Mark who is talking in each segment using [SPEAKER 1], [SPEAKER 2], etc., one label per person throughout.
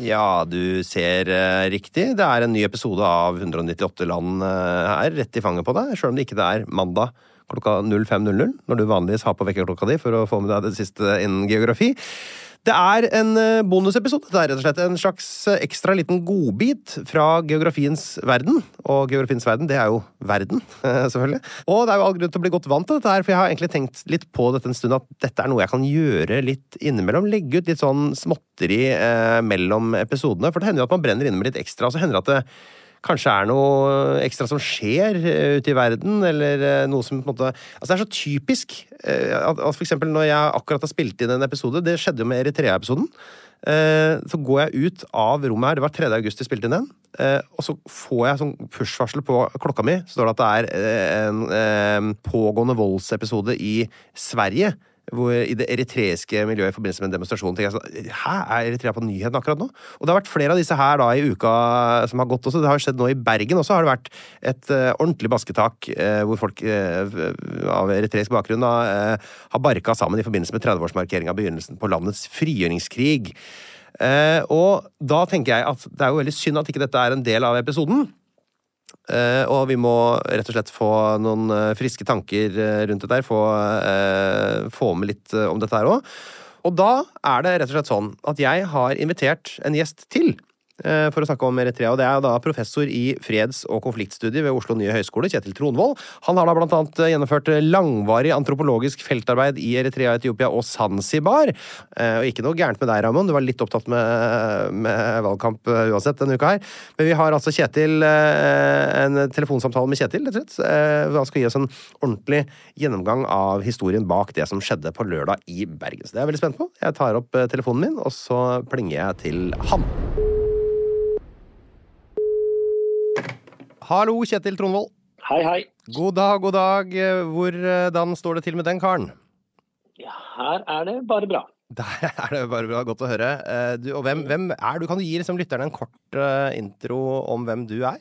[SPEAKER 1] Ja, du ser eh, riktig. Det er en ny episode av 198 land eh, her, rett i fanget på deg, sjøl om det ikke er mandag klokka 05.00, når du vanligvis har på vekkerklokka di for å få med deg det siste innen geografi. Det er en eh, bonusepisode. Det er rett og slett en slags eh, ekstra liten godbit fra geografiens verden. Og geografiens verden, det er jo verden, selvfølgelig. Og det er jo all grunn til å bli godt vant til dette her, for jeg har egentlig tenkt litt på dette en stund, at dette er noe jeg kan gjøre litt innimellom. Legge ut litt sånn småtteri eh, mellom episodene. For det hender jo at man brenner inne med litt ekstra, og så hender det at det kanskje er noe ekstra som skjer eh, ute i verden, eller eh, noe som på en måte Altså, det er så typisk eh, at, at for eksempel når jeg akkurat har spilt inn en episode, det skjedde jo med Eritrea-episoden, så går jeg ut av rommet her, det var 3. august jeg spilte inn den, og så får jeg sånn push-varsel på klokka mi, så står det at det er en pågående voldsepisode i Sverige hvor, i det eritreiske miljøet i forbindelse med en demonstrasjon. tenker jeg sånn, Hæ, er Eritrea på nyhetene akkurat nå? Og det har vært flere av disse her da i uka som har gått også. Det har skjedd nå i Bergen også har det vært et uh, ordentlig basketak uh, hvor folk uh, av eritreisk bakgrunn har barka sammen i forbindelse med 30-årsmarkering av begynnelsen på landets frigjøringskrig. og da tenker jeg at det er jo veldig synd at ikke dette er en del av episoden. Uh, og vi må rett og slett få noen uh, friske tanker uh, rundt dette her. Få, få med litt om dette her òg. Og da er det rett og slett sånn at jeg har invitert en gjest til Eh, for å snakke om Eritrea. og Det er da professor i freds- og konfliktstudier ved Oslo nye høgskole, Kjetil Tronvold. Han har da blant annet eh, gjennomført langvarig antropologisk feltarbeid i Eritrea, Etiopia og Zanzibar. Eh, og ikke noe gærent med deg, Ramon. Du var litt opptatt med, med valgkamp uansett denne uka her. Men vi har altså Kjetil, en telefonsamtale med Kjetil, rett og slett. Han skal gi oss en ordentlig gjennomgang av historien bak det som skjedde på lørdag i Bergen. Så det er jeg veldig spent på. Jeg tar opp telefonen min, og så plinger jeg til han. Hallo, Kjetil Tronvold.
[SPEAKER 2] Hei, hei.
[SPEAKER 1] God dag, god dag. Hvordan står det til med den karen?
[SPEAKER 2] Ja, her er det bare bra.
[SPEAKER 1] Der er det bare bra. Godt å høre. Du, og hvem, hvem, er du? Kan du gi liksom, lytterne en kort uh, intro om hvem du er?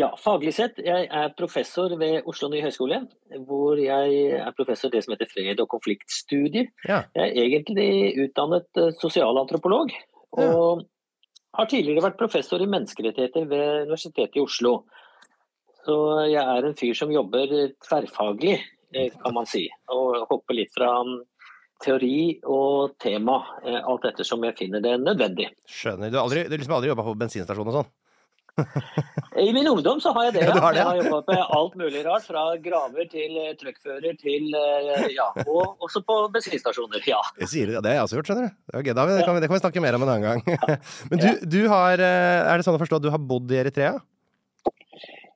[SPEAKER 2] Ja, faglig sett. Jeg er professor ved Oslo nye høgskole. Hvor jeg er professor i det som heter fred- og konfliktstudier. Ja. Jeg er egentlig utdannet sosialantropolog. Og ja har tidligere vært professor i menneskerettigheter ved Universitetet i Oslo. Så jeg er en fyr som jobber tverrfaglig, eh, kan man si. Og hopper litt fra mm, teori og tema, alt alt ettersom jeg finner det nødvendig.
[SPEAKER 1] Skjønner. Du du har liksom aldri jobba på bensinstasjon og sånn?
[SPEAKER 2] I min ungdom så har jeg det, ja.
[SPEAKER 1] ja det.
[SPEAKER 2] Jeg har jobbet med alt mulig rart. Fra graver til uh, truckfører til uh, Ja, og også på bensinstasjoner. Ja.
[SPEAKER 1] Det, sier det, har jeg også gjort, skjønner du. Det, okay, det, kan vi, det, kan vi, snakke mer om en annen gang. Men du, du, har uh, Er det sånn å forstå at du har bodd i Eritrea?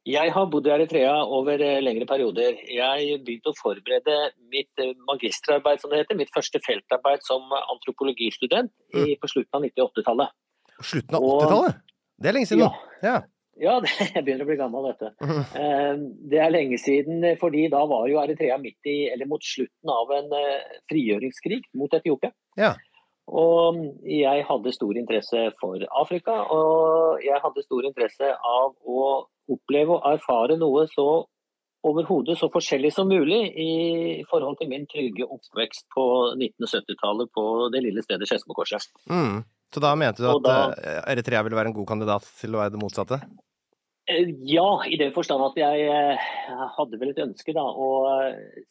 [SPEAKER 2] Jeg har bodd i Eritrea over eh, lengre perioder. Jeg begynte å forberede mitt eh, magisterarbeid, som det heter, mitt første feltarbeid som antropologistudent i, på slutten av 98-tallet.
[SPEAKER 1] Slutten av 80-tallet? Det er lenge siden.
[SPEAKER 2] Ja. ja. ja det, jeg begynner å bli gammel, dette. du. Mm. Det er lenge siden, fordi da var jo Eritrea midt i, eller mot slutten av en frigjøringskrig mot Etiopia.
[SPEAKER 1] Ja.
[SPEAKER 2] Og jeg hadde stor interesse for Afrika, og jeg hadde stor interesse av å oppleve og erfare noe så overhodet så forskjellig som mulig i forhold til min trygge oppvekst på 1970-tallet på det lille stedet Skedsmokorset.
[SPEAKER 1] Mm. Så da mente du at da, eh, Eritrea ville være en god kandidat til å være det motsatte?
[SPEAKER 2] Eh, ja, i den forstand at jeg eh, hadde vel et ønske da, å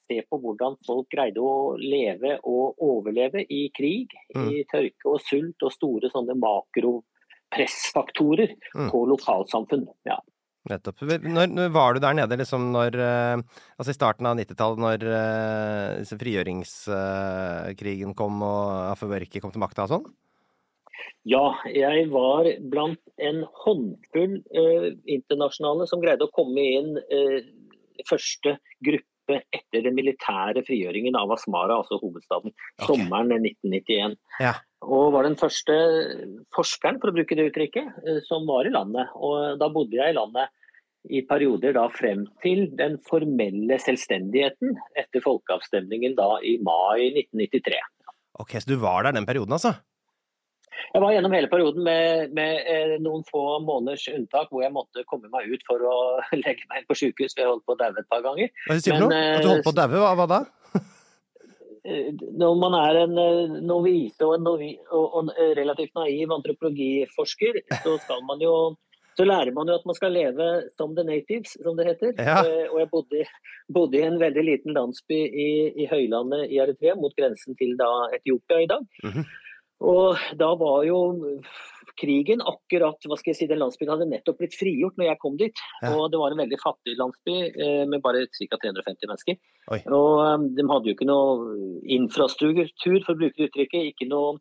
[SPEAKER 2] se på hvordan folk greide å leve og overleve i krig, mm. i tørke og sult og store sånne makropressfaktorer mm. på lokalsamfunn. Ja.
[SPEAKER 1] Nettopp. Når, når, var du der nede liksom når Altså i starten av 90-tallet, når frigjøringskrigen kom og Afewerki kom til makta og sånn?
[SPEAKER 2] Ja, jeg var blant en håndfull internasjonale som greide å komme inn eh, første gruppe etter den militære frigjøringen av Asmara, altså hovedstaden, okay. sommeren 1991.
[SPEAKER 1] Ja.
[SPEAKER 2] Og var den første forskeren, for å bruke det uttrykket, eh, som var i landet. Og da bodde jeg i landet i perioder da frem til den formelle selvstendigheten etter folkeavstemningen da i mai 1993.
[SPEAKER 1] Ok, Så du var der den perioden, altså?
[SPEAKER 2] Jeg var gjennom hele perioden med, med eh, noen få måneders unntak hvor jeg måtte komme meg ut for å legge meg inn på sykehus. Jeg holdt på å daue et par ganger.
[SPEAKER 1] Hva sier du nå? At du holdt på å daue? Hva, hva da?
[SPEAKER 2] Eh, når man er en eh, novise og en novi, og, og relativt naiv antropologiforsker, så skal man jo så lærer man jo at man skal leve som the natives, som det heter.
[SPEAKER 1] Ja.
[SPEAKER 2] Eh, og jeg bodde, bodde, i en veldig liten landsby i, i, høylandet i Eritrea, mot grensen til da Etiopia i dag. Mm -hmm. Og da var jo krigen akkurat hva skal jeg si, Den landsbyen hadde nettopp blitt frigjort når jeg kom dit. Ja. Og det var en veldig fattig landsby eh, med bare ca. 350 mennesker.
[SPEAKER 1] Oi.
[SPEAKER 2] Og um, de hadde jo ikke noe infrastruktur, for å bruke det uttrykket. Ikke noe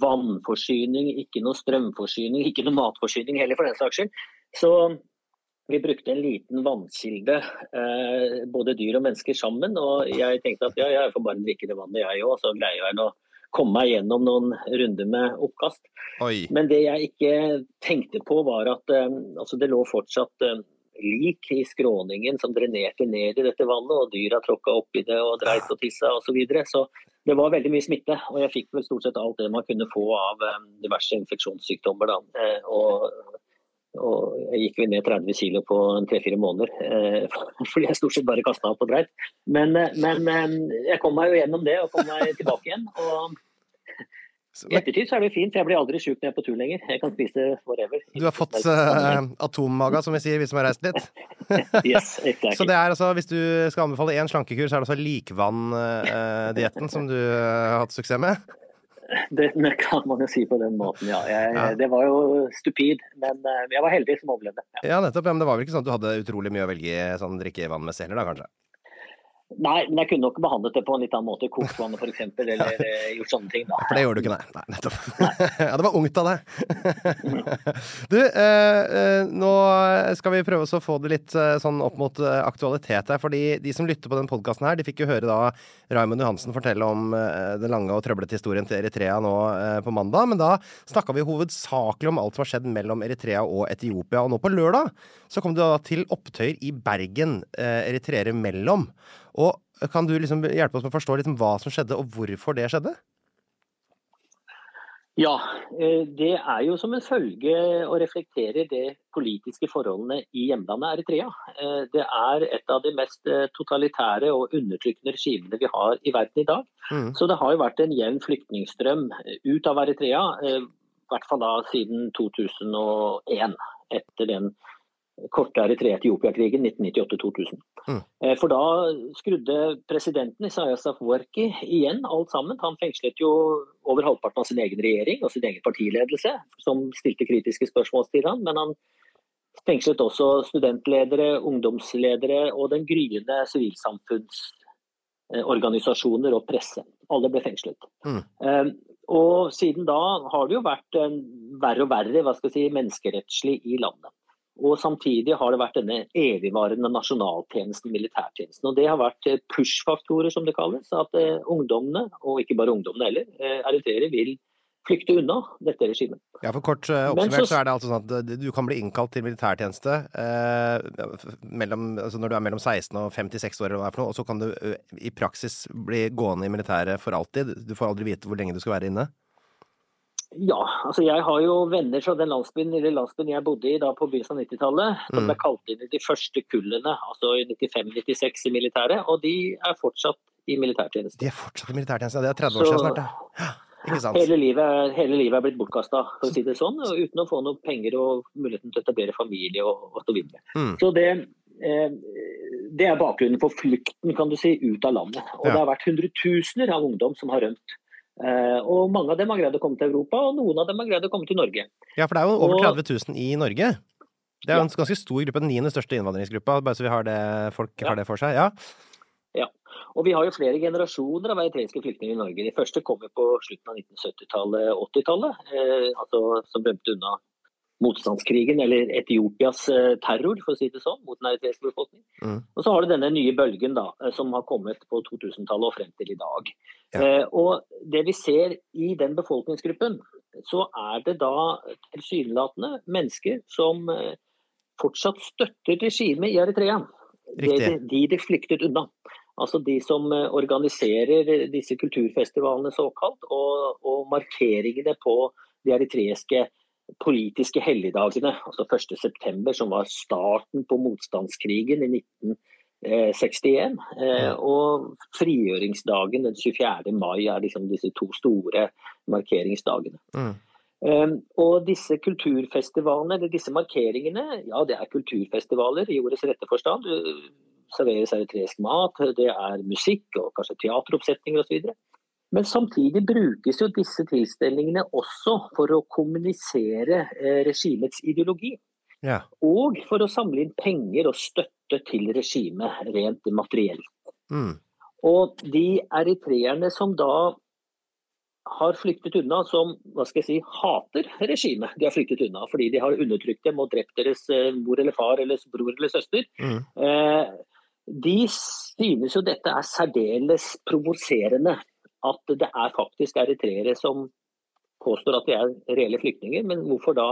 [SPEAKER 2] vannforsyning, ikke noe strømforsyning, ikke noe matforsyning heller, for den saks skyld. Så vi brukte en liten vannkilde, eh, både dyr og mennesker sammen. Og jeg tenkte at ja, jeg får bare drikke det vannet jeg òg, så greier jeg å komme meg gjennom noen runder med oppkast.
[SPEAKER 1] Oi.
[SPEAKER 2] Men det jeg ikke tenkte på, var at um, altså det lå fortsatt um, lik i skråningen som drenerte ned i dette vannet, og dyra tråkka oppi det og dreit og tissa osv. Så, videre. så det var veldig mye smitte. Og jeg fikk vel stort sett alt det man kunne få av um, diverse infeksjonssykdommer. Da. Eh, og og jeg gikk vel ned 30 kg på tre-fire måneder, eh, fordi jeg stort sett bare kasta opp og dreit. Men, eh, men, eh, jeg kom meg jo gjennom det og kom meg tilbake igjen. og i ettertid så er det jo fint, jeg blir aldri sjuk når jeg er på tur lenger. Jeg kan spise forever.
[SPEAKER 1] Du har fått uh, atommaga, som vi sier, vi som har reist litt?
[SPEAKER 2] yes, exactly.
[SPEAKER 1] Så det er altså, hvis du skal anbefale én slankekur, så er det altså likvann-dietten uh, som du har hatt suksess med?
[SPEAKER 2] Det kan man jo si på den måten, ja. Jeg, ja. Det var jo stupid, men eh, jeg var heldig som overlevde.
[SPEAKER 1] Ja. ja, nettopp. Men det var vel ikke sånn at du hadde utrolig mye å velge sånn drikkevann heller, da kanskje?
[SPEAKER 2] Nei, men jeg kunne nok behandlet det på en litt annen måte. Kokt vannet f.eks. Eller. Eh, gjort sånne ting. da.
[SPEAKER 1] For det gjorde du ikke, nei. nei nettopp. Nei. ja, det var ungt av deg. du, eh, eh, nå skal vi prøve å få det litt eh, sånn opp mot eh, aktualitet her. fordi de som lytter på den podkasten her, de fikk jo høre da Raymond Johansen fortelle om eh, den lange og trøblete historien til Eritrea nå på mandag. Men da snakka vi hovedsakelig om alt som har skjedd mellom Eritrea og Etiopia. Og nå på lørdag så kom det da til opptøyer i Bergen, eritreere mellom. Og kan du liksom hjelpe oss med å forstå liksom hva som skjedde, og hvorfor det skjedde?
[SPEAKER 2] Ja, eh, det er jo som en følge å reflektere de politiske forholdene i hjemlandet Eritrea. Eh, det er et av de mest eh, totalitære og undertrykkende regimene vi har i verden i dag. Mm. Så det har jo vært en jevn flyktningstrøm ut av Eritrea, i hvert fall da siden 2001. Etter den korte Eritrea-Etiopia-krigen 1998-2000. Mm. Eh, for da skrudde presidenten Isaias Afwerki igjen alt sammen. Han fengslet jo over halvparten av sin egen regjering og sin egen partiledelse, som stilte kritiske spørsmål til ham. Men han fengslet også studentledere, ungdomsledere og den gryende sivilsamfunnsorganisasjoner og presse. Alle ble fengslet. Mm. Eh, og siden da har det jo vært en verre og verre hva skal jeg si, menneskerettslig i landet. Og samtidig har det vært denne evigvarende nasjonaltjenesten, militærtjenesten. Og det har vært eh, push-faktorer, som det kalles. At uh, ungdommene, og ikke bare ungdommene heller, uh, eritreere vil flykte unna dette regimet.
[SPEAKER 1] Ja, for kort oppsummert så, er det altså sånn at du kan bli innkalt til militærtjeneste mellom, altså når du er mellom 16 og 56 år, eller hva for noe, og så kan du i praksis bli gående i militæret for alltid. Du får aldri vite hvor lenge du skal være inne.
[SPEAKER 2] Ja, altså jeg har jo venner fra den landsbyen, eller landsbyen jeg bodde i da på begynnelsen av 90-tallet. Som mm. ble kalt inn i de første kullene, altså i 95-96 i militæret. Og de er fortsatt i militærtjeneste.
[SPEAKER 1] De er fortsatt i militærtjeneste, det er 30 år siden snart, ja.
[SPEAKER 2] Hele livet, hele livet, er blitt bortkasta, for å si det sånn. Uten å få noe penger og muligheten til å etablere familie og, og så videre. Mm. Så det, eh, det er bakgrunnen for flukten kan du si, ut av landet. Og ja. det har vært hundretusener av ungdom som har rømt. Eh, og mange av dem har greid å komme til Europa, og noen av dem har greid å komme til Norge.
[SPEAKER 1] Ja, for det er jo over 30 000 i Norge. Det er jo ja. en ganske stor gruppe, den niende største innvandringsgruppa, bare så vi har det, folk ja. har det for seg. Ja.
[SPEAKER 2] ja. Og vi har jo flere generasjoner av eritreiske flyktninger i Norge. De første kom jo på slutten av 1970-tallet, 80-tallet, eh, altså, som rømte unna motstandskrigen, eller Etiopias eh, terror, for å si det sånn, mot den eritreiske befolkning. Mm. Og så har du denne nye bølgen da, eh, som har kommet på 2000-tallet og frem til i dag. Ja. Eh, og det vi ser i den befolkningsgruppen, så er det da tilsynelatende mennesker som eh, fortsatt støtter regimet i Eritrea. De, de de flyktet unna. Altså de som organiserer disse kulturfestivalene såkalt, og, og markeringene på de eritreiske politiske helligdagene. Altså 1.9, som var starten på motstandskrigen i 1961. Eh, og frigjøringsdagen den 24. mai er liksom disse to store markeringsdagene. Mm. Um, og disse kulturfestivalene, eller disse markeringene, ja det er kulturfestivaler i ordets rette forstand. Det serveres eritreisk mat, det er musikk og kanskje teateroppsetninger osv. Men samtidig brukes jo disse tilstelningene også for å kommunisere eh, regimets ideologi. Ja. Og for å samle inn penger og støtte til regimet rent materielt. Mm. Og de eritreerne som da har flyktet unna, som hva skal jeg si, hater regimet. De har flyktet unna fordi de har undertrykt dem og drept deres eh, mor eller far eller bror eller søster. Mm. Eh, de synes jo dette er særdeles provoserende at det er faktisk eritreere som påstår at de er reelle flyktninger, men hvorfor da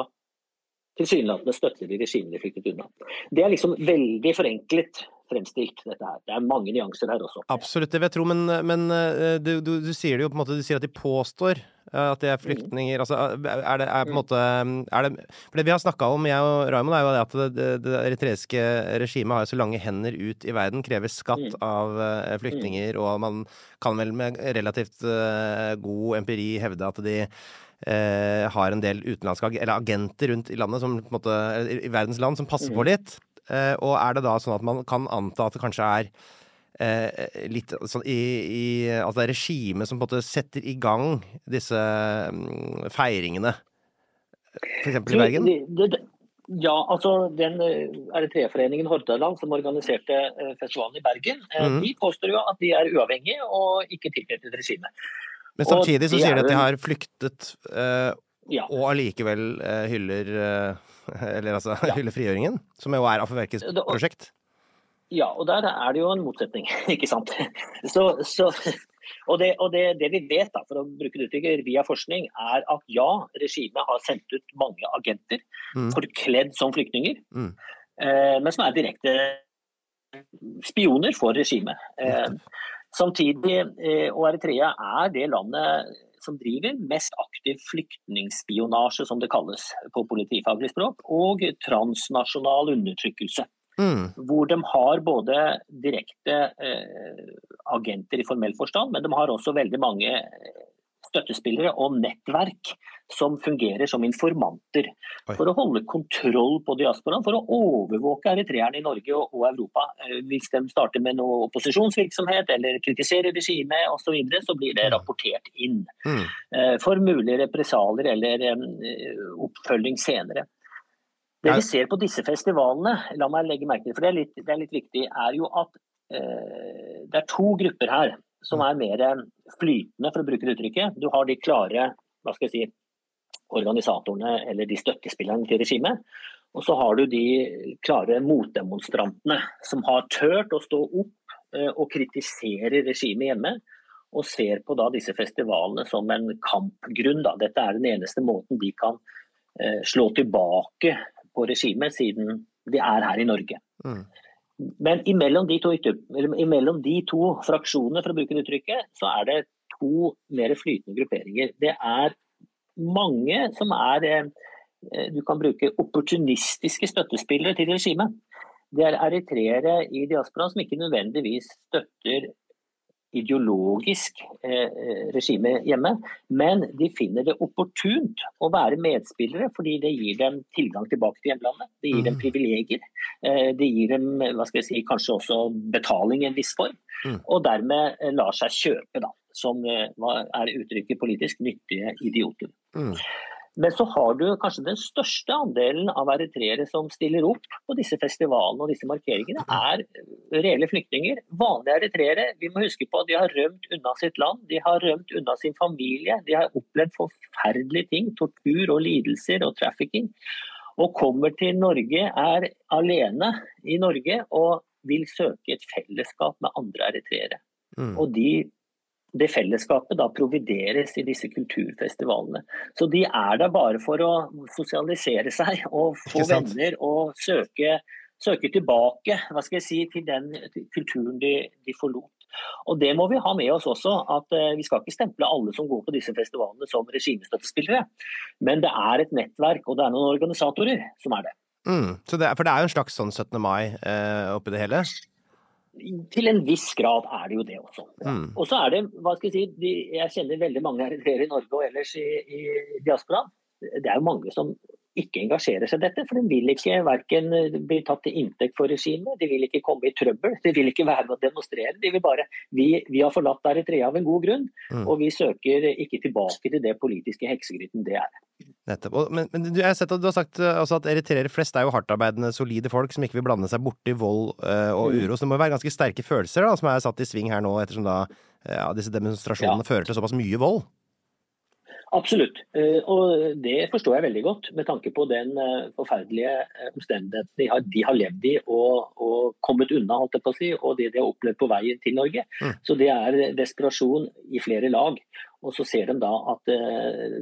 [SPEAKER 2] tilsynelatende støtter de regimet de flyktet unna. Det er liksom veldig forenklet fremstilt, dette her. Det er mange nyanser her også.
[SPEAKER 1] Absolutt, det vil jeg tro, men, men eh, du, du, du, sier det jo på en måte, du sier at de påstår eh, at de er flyktninger. Altså, er det er på en måte er det, For det vi har snakka om, jeg og Raymond, er jo det at det, det eritreiske regimet har så lange hender ut i verden, krever skatt mm. av flyktninger, og man kan vel med relativt god empiri hevde at de Eh, har en del utenlandske eller agenter rundt i landet som, på måte, i verdens land som passer på mm. litt. Eh, og er det da sånn at man kan anta at det kanskje er eh, litt sånn i, i Altså det er regimet som på en måte setter i gang disse um, feiringene, f.eks. i Bergen? Det, det,
[SPEAKER 2] ja, altså den Eritrea-foreningen Hordaland som organiserte festivalen i Bergen, mm. de påstår jo at de er uavhengige og ikke tilknyttet regimet.
[SPEAKER 1] Men samtidig så sier de at de har flyktet, uh, ja. og allikevel uh, hyller uh, Eller altså ja. hylle frigjøringen, som jo er Afferverkets prosjekt.
[SPEAKER 2] Ja, og der er det jo en motsetning, ikke sant. Så, så, og, det, og det, det, vi vet, da, for å bruke det uttrykket, via forskning, er at ja, regimet har sendt ut mange agenter mm. forkledd som flyktninger, mm. eh, men som er direkte spioner for regimet. Eh, Samtidig, eh, og Eritrea er det landet som driver mest aktiv flyktningspionasje, som det kalles på politifaglig språk, og transnasjonal undertrykkelse. Mm. Hvor de har både direkte eh, agenter i formell forstand, men de har også veldig mange støttespillere og nettverk som fungerer som informanter. For å holde kontroll på diasporaen, for å overvåke eritreerne i Norge og, og Europa. Eh, hvis de starter med noe opposisjonsvirksomhet eller kritiserer regimet osv., så, videre, så blir det mm. rapportert inn. Mm. Eh, for mulige represalier eller eh, oppfølging senere. Det vi ser på disse festivalene, la meg legge merke til, for det er litt, det er litt viktig, er jo at eh, det er to grupper her som er mer flytende, for å bruke det uttrykket. Du har de klare hva skal jeg si, organisatorene eller de støttespillerne til regimet. Og så har du de klare motdemonstrantene som har turt å stå opp eh, og kritisere regimet hjemme. Og ser på da disse festivalene som en kampgrunn. Da. Dette er den eneste måten de kan eh, slå tilbake på regimet, siden de er her i Norge. Mm. Men imellom de, to, imellom de to fraksjonene, for å bruke det uttrykket, så er det to mer flytende grupperinger. Det er mange som er eh, du kan bruke opportunistiske støttespillere til regimet. Det er eritreere i diasporaen som ikke nødvendigvis støtter ideologisk eh, regime hjemme, men de finner det opportunt å være medspillere fordi det gir dem tilgang tilbake til hjemlandet. Det gir dem mm. privilegier. Eh, det gir dem hva skal jeg si, kanskje også betaling i en viss form. Mm. Og dermed eh, lar seg kjøpe, da, som eh, er uttrykket politisk, nyttige idioter. Mm. Men så har du kanskje den største andelen av eritreere som stiller opp på disse festivalene og disse markeringene, er reelle flyktninger. Vanlige eritreere. Vi må huske på at de har rømt unna sitt land, de har rømt unna sin familie. De har opplevd forferdelige ting, tortur og lidelser og trafficking. Og kommer til Norge, er alene i Norge og vil søke et fellesskap med andre eritreere. Mm. Og de det fellesskapet da provideres i disse kulturfestivalene. Så de er der bare for å sosialisere seg og få venner og søke, søke, tilbake hva skal jeg si, til den kulturen de, de, forlot. Og Det må vi ha med oss også, at uh, vi skal ikke stemple alle som går på disse festivalene som regimestøttespillere. Men det er et nettverk og det er noen organisatorer som er det.
[SPEAKER 1] Mm, det er, for det er jo en slags sånn 17. mai eh, oppi det hele?
[SPEAKER 2] Til en viss grad er det jo det også. Mm. Og så er det, hva skal Jeg si, de, jeg kjenner veldig mange eritreere i Norge og ellers i, i diaspora. Det er jo mange som ikke engasjerer seg i dette. For de vil ikke verken bli tatt til inntekt for regimet, de vil ikke komme i trøbbel, de vil ikke være med å demonstrere. De vil bare Vi, vi har forlatt Eritrea av en god grunn, mm. og vi søker ikke tilbake til det politiske heksegryten det er.
[SPEAKER 1] Nettopp. Men, men du, jeg har sett at du har sagt altså, at eritreere flest er jo hardtarbeidende, solide folk som ikke vil blande seg borti vold øh, og mm. uro. Så det må være ganske sterke følelser da, som er satt i sving her nå, ettersom da ja, disse demonstrasjonene ja. fører til såpass mye vold?
[SPEAKER 2] Absolutt, eh, og det forstår jeg veldig godt med tanke på den eh, forferdelige eh, omstendigheten de har, de har levd i og, og, kommet unna, holdt jeg på å si, og det de har opplevd på veien til Norge. Mm. Så det er desperasjon i flere lag. Og så ser de da at eh,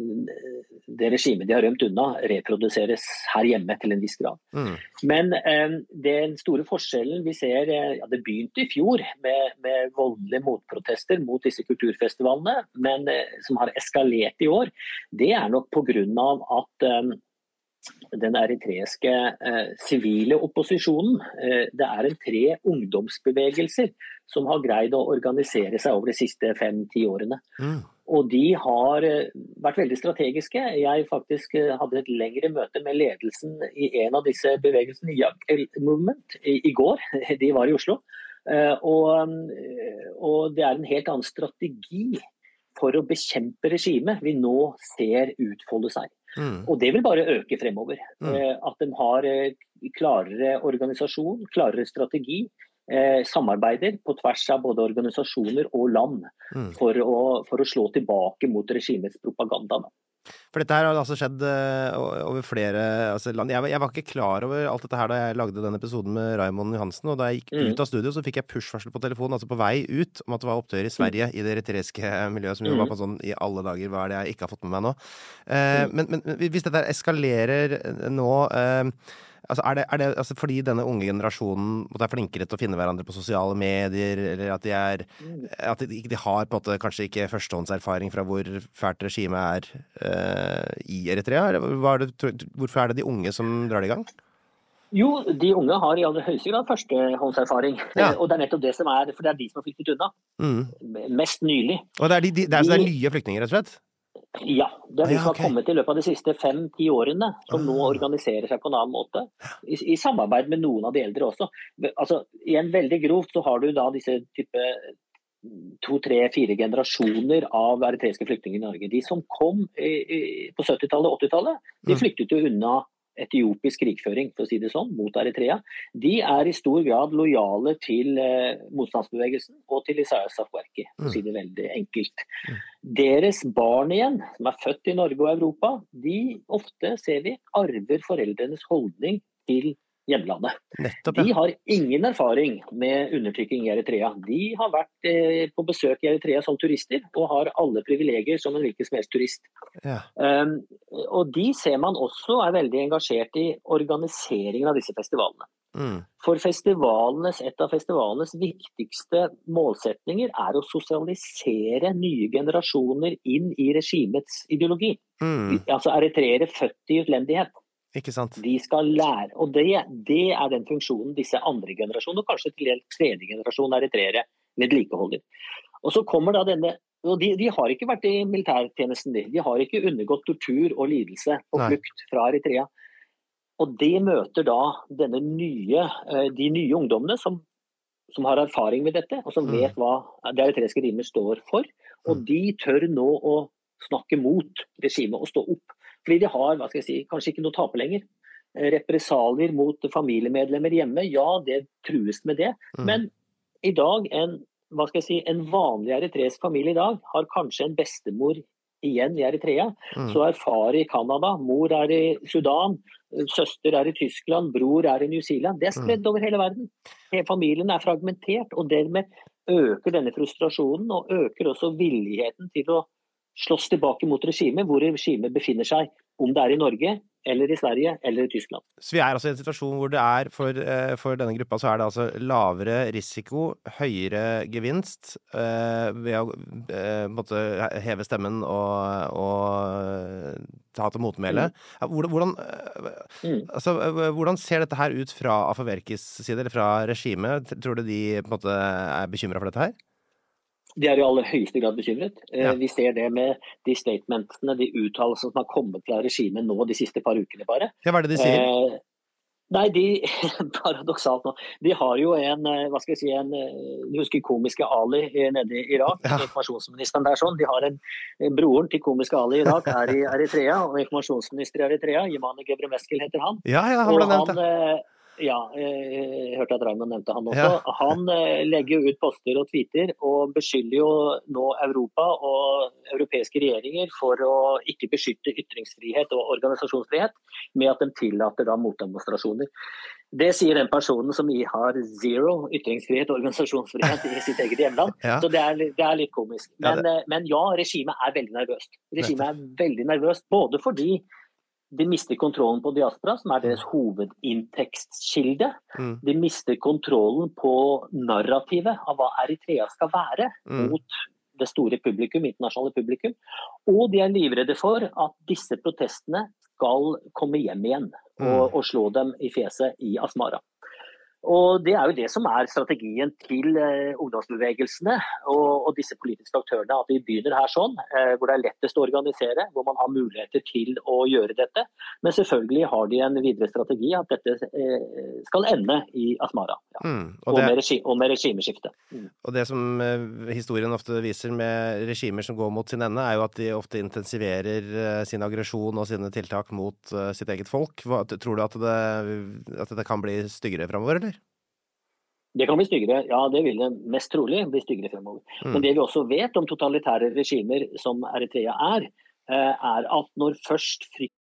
[SPEAKER 2] det regimet de har rømt unna, reproduseres her hjemme til en viss grad. Mm. Men eh, den store forskjellen vi ser eh, ja, Det begynte i fjor med, med voldelige motprotester mot disse kulturfestivalene, men som har eskalert i år, det er nok pga. at den eritreiske sivile eh, opposisjonen. Eh, det er en tre ungdomsbevegelser som har greid å organisere seg over de siste fem-ti årene. Mm. Og de har eh, vært veldig strategiske. Jeg faktisk eh, hadde et lengre møte med ledelsen i en av disse bevegelsene, Young Movement, i, i, går. De var i Oslo. Eh, og, og, det er en helt annen strategi for å bekjempe regimet vi nå ser utfolde seg. Mm. Og det vil bare øke fremover. Mm. At de har klarere organisasjon, klarere strategi, eh, samarbeider på tvers av både organisasjoner og land mm. for, å, for, å, slå tilbake mot regimets propaganda.
[SPEAKER 1] For dette her har altså skjedd uh, over flere altså, land. Jeg, jeg, var ikke klar over alt dette her da jeg lagde den episoden med Raymond Johansen. Og da jeg gikk mm. ut av studio, så fikk jeg push-varsel på telefonen, altså på vei ut, om at det var opptøyer i Sverige, mm. i det eritreiske miljøet, som jo mm. var på sånn i alle dager, hva er det jeg ikke har fått med meg nå? Uh, men, men, hvis dette eskalerer nå uh, Altså, er det, er det altså fordi denne unge generasjonen er flinkere til å finne hverandre på sosiale medier, eller at de er At de, de har måte kanskje ikke førstehåndserfaring fra hvor fælt regimet er uh, i Eritrea? Det, hvorfor er det de unge som drar det i gang?
[SPEAKER 2] Jo, de unge har i aller høyeste grad førstehåndserfaring. Ja. Og det er nettopp det som er, for det er de som har flyktet unna. Mm. Mest nylig.
[SPEAKER 1] Og det er, de, de, det er, de, det er nye flyktninger, rett og slett?
[SPEAKER 2] Ja. Det er de som har kommet i løpet av de siste fem-ti årene, som nå ah. organiserer seg på en annen måte. I, I, samarbeid med noen av de eldre også. Altså, igjen veldig grovt så har du da disse type to, tre, fire generasjoner av eritreiske flyktninger i Norge. De som kom i, i, på 70-tallet og 80-tallet, de mm. flyktet jo unna etiopisk krigføring for å si det sånn, mot Eritrea, de er i stor grad lojale til eh, motstandsbevegelsen og til Isaias Afwerki, for å si det veldig enkelt. Mm. Deres barn igjen, som er født i Norge og Europa, de ofte, ser vi, arver foreldrenes holdning til hjemlandet. Nettopp, ja. De har ingen erfaring med undertrykking i Eritrea. De har vært eh, på besøk i Eritrea som turister, og har alle privilegier som en hvilken som helst turist. Ja. Um, og de ser man også er veldig engasjert i organiseringen av disse festivalene. Mm. For et av festivalenes viktigste målsetninger er å sosialisere nye generasjoner inn i regimets ideologi. Mm. Altså eritreere født i utlendighet.
[SPEAKER 1] Ikke sant?
[SPEAKER 2] De skal lære. Og det, det er den funksjonen disse andre generasjoner, og kanskje til en tredje generasjon eritreere, vedlikeholder. Og så kommer da denne og de, de, har ikke vært i militærtjenesten, de. De har ikke undergått tortur og lidelse og flukt fra Eritrea. Og det møter da nye, eh, de nye ungdommene som, som har erfaring med dette, og som mm. vet hva det eritreiske rimet står for. Og mm. de tør nå å snakke mot regimet og stå opp fordi de har hva skal jeg si, kanskje ikke noe å tape lenger. Eh, represalier mot familiemedlemmer hjemme, ja det trues med det. Mm. Men i dag, en, hva skal jeg si, en vanlig eritreisk familie i dag har kanskje en bestemor igjen i Eritrea. Mm. Så er far i Canada, mor er i Sudan, søster er i Tyskland, bror er i New Zealand. Det er spredd mm. over hele verden. Familien er fragmentert, og dermed øker denne frustrasjonen og øker også villigheten til å slåss tilbake mot regimet, hvor regimet befinner seg. Om det er i Norge, eller i Sverige, eller i Tyskland.
[SPEAKER 1] Så vi er altså i en situasjon hvor det er, for, eh, for denne gruppa, så er det altså lavere risiko, høyere gevinst eh, ved å eh, måtte heve stemmen og, og ta til motmæle. Mm. Hvordan, mm. altså, hvordan, ser dette her ut fra Afaverkis side, eller fra regimet? Tror du de på en måte er bekymra for dette her?
[SPEAKER 2] De er i aller høyeste grad bekymret. Eh, ja. Vi ser det med de statementene, de uttalelsene som har kommet fra regimet nå de siste par ukene, bare.
[SPEAKER 1] Ja, hva er det de sier? Eh,
[SPEAKER 2] nei, de, Paradoksalt nå. De har jo en eh, hva skal jeg si, en, Du husker komiske Ali nede i Irak? Ja. Informasjonsministeren der sånn. De har en, Broren til komiske Ali i Irak er i Eritrea, og informasjonsminister i Eritrea, Jimane Gebremeskel heter han.
[SPEAKER 1] Ja, ja, han ble nevnt.
[SPEAKER 2] Ja, jeg hørte at Raymond nevnte han også. Ja. Han eh, legger jo ut poster og tweeter og beskylder jo nå Europa og europeiske regjeringer for å ikke beskytte ytringsfrihet og organisasjonsfrihet med at de tillater da motdemonstrasjoner. Det sier den personen som har zero ytringsfrihet og organisasjonsfrihet i sitt eget hjemland. Ja. Så det er, det er, litt komisk. Men ja, det... men ja, regimet er veldig nervøst. Regimet er veldig nervøst både fordi de mister kontrollen på diaspora, som er deres mm. hovedinntektskilde. Mm. De mister kontrollen på narrativet av hva Eritrea skal være mm. mot det store publikum, internasjonale publikum. Og de er livredde for at disse protestene skal komme hjem igjen og, mm. og slå dem i fjeset i Asmara. Og Det er jo det som er strategien til eh, ungdomsbevegelsene og, og, disse politiske aktørene. At vi begynner her sånn, eh, hvor det er lettest å organisere, hvor man har muligheter til å gjøre dette. Men selvfølgelig har de en videre strategi at dette eh, skal ende i Asmara. Ja. Mm, og, det, og, med regi, og, med regimeskifte. Mm.
[SPEAKER 1] Og det som historien ofte viser med regimer som går mot sin ende, er jo at de ofte intensiverer sin aggresjon og sine tiltak mot sitt eget folk. Hva, tror du at det, at det kan bli styggere framover, eller?
[SPEAKER 2] Det kan bli styggere, ja det vil det mest trolig bli styggere fremover. Mm. Men det vi også vet om totalitære regimer som Eritrea er, eh, er at når først frykt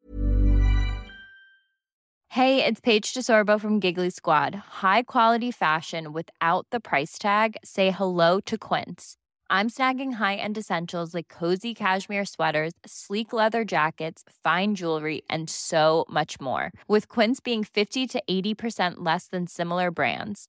[SPEAKER 3] Hey, it's Paige DeSorbo from Giggly Squad. High quality fashion without the price tag. Say hello to Quince. I'm snagging high-end essentials like cozy cashmere sweaters, sleek leather jackets, fine jewelry, and so much more. With Quince being 50 to 80% less than similar brands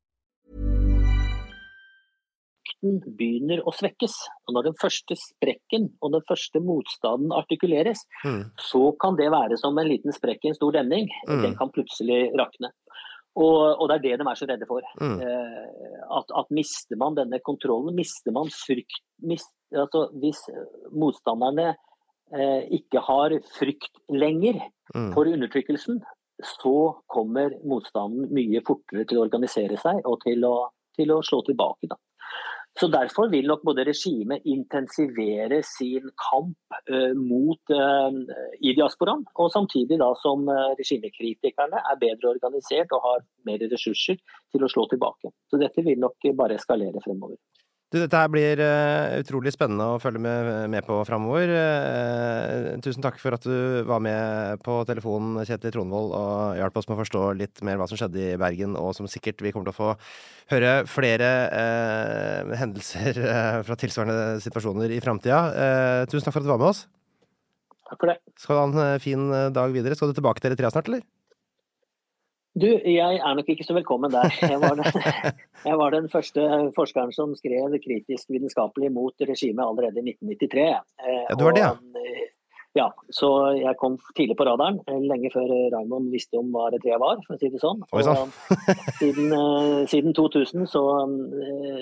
[SPEAKER 2] makten begynner å svekkes. Og når den første sprekken og den første motstanden artikuleres, mm. så kan det være som en liten sprekk i en stor demning. Mm. Den kan plutselig rakne. Og, og, det er det de er så redde for. Mm. Eh, at, at, mister man denne kontrollen, mister man frykt mist, altså Hvis motstanderne eh, ikke har frykt lenger mm. for undertrykkelsen, så kommer motstanden mye fortere til å organisere seg og til å, til å slå tilbake. Da. Så Derfor vil nok både regimet intensivere sin kamp uh, mot uh, i diasporaen, og samtidig da som uh, regimekritikerne er bedre organisert og har mer ressurser til å slå tilbake. Så dette vil nok bare eskalere fremover.
[SPEAKER 1] Du, dette her blir uh, utrolig spennende å følge med, med på framover. Uh, tusen takk for at du var med på telefonen, Kjetil Tronvold, og hjalp oss med å forstå litt mer hva som skjedde i Bergen, og som sikkert vi kommer til å få høre flere uh, hendelser fra tilsvarende situasjoner i framtida. tusen takk for at du var med oss.
[SPEAKER 2] Takk for det.
[SPEAKER 1] Skal du ha en fin dag videre? Skal du tilbake til Eritrea snart, eller?
[SPEAKER 2] Du, jeg er nok ikke så velkommen der. Jeg var, den, jeg var den første forskeren som skrev kritisk vitenskapelig mot regimet allerede i 1993.
[SPEAKER 1] Eh, ja, du var det, ja.
[SPEAKER 2] Eh, ja, så jeg kom tidlig på radaren, eh, lenge før Raymond visste om hva Eritrea var, for å si det sånn.
[SPEAKER 1] Og
[SPEAKER 2] siden, siden, 2000 så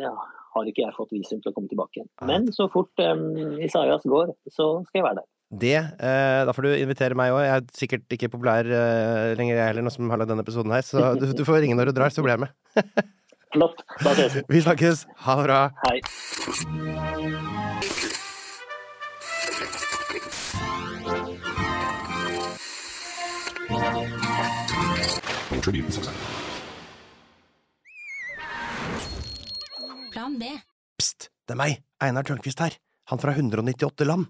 [SPEAKER 2] ja, har ikke jeg fått visum til å komme tilbake igjen. Men så fort um, Isaias går, så skal jeg være der.
[SPEAKER 1] Det, eh, Da får du invitere meg òg. Jeg er sikkert ikke populær eh, lenger, jeg heller, nå som har lagd denne episoden her. Så du, du, får ringe når du drar, så blir jeg med.
[SPEAKER 2] Flott. Da ses vi.
[SPEAKER 1] Vi snakkes. Ha det bra.
[SPEAKER 2] Hei.
[SPEAKER 1] Plan B. Pst, det er meg, Einar Tørnquist her. Han fra 198 land.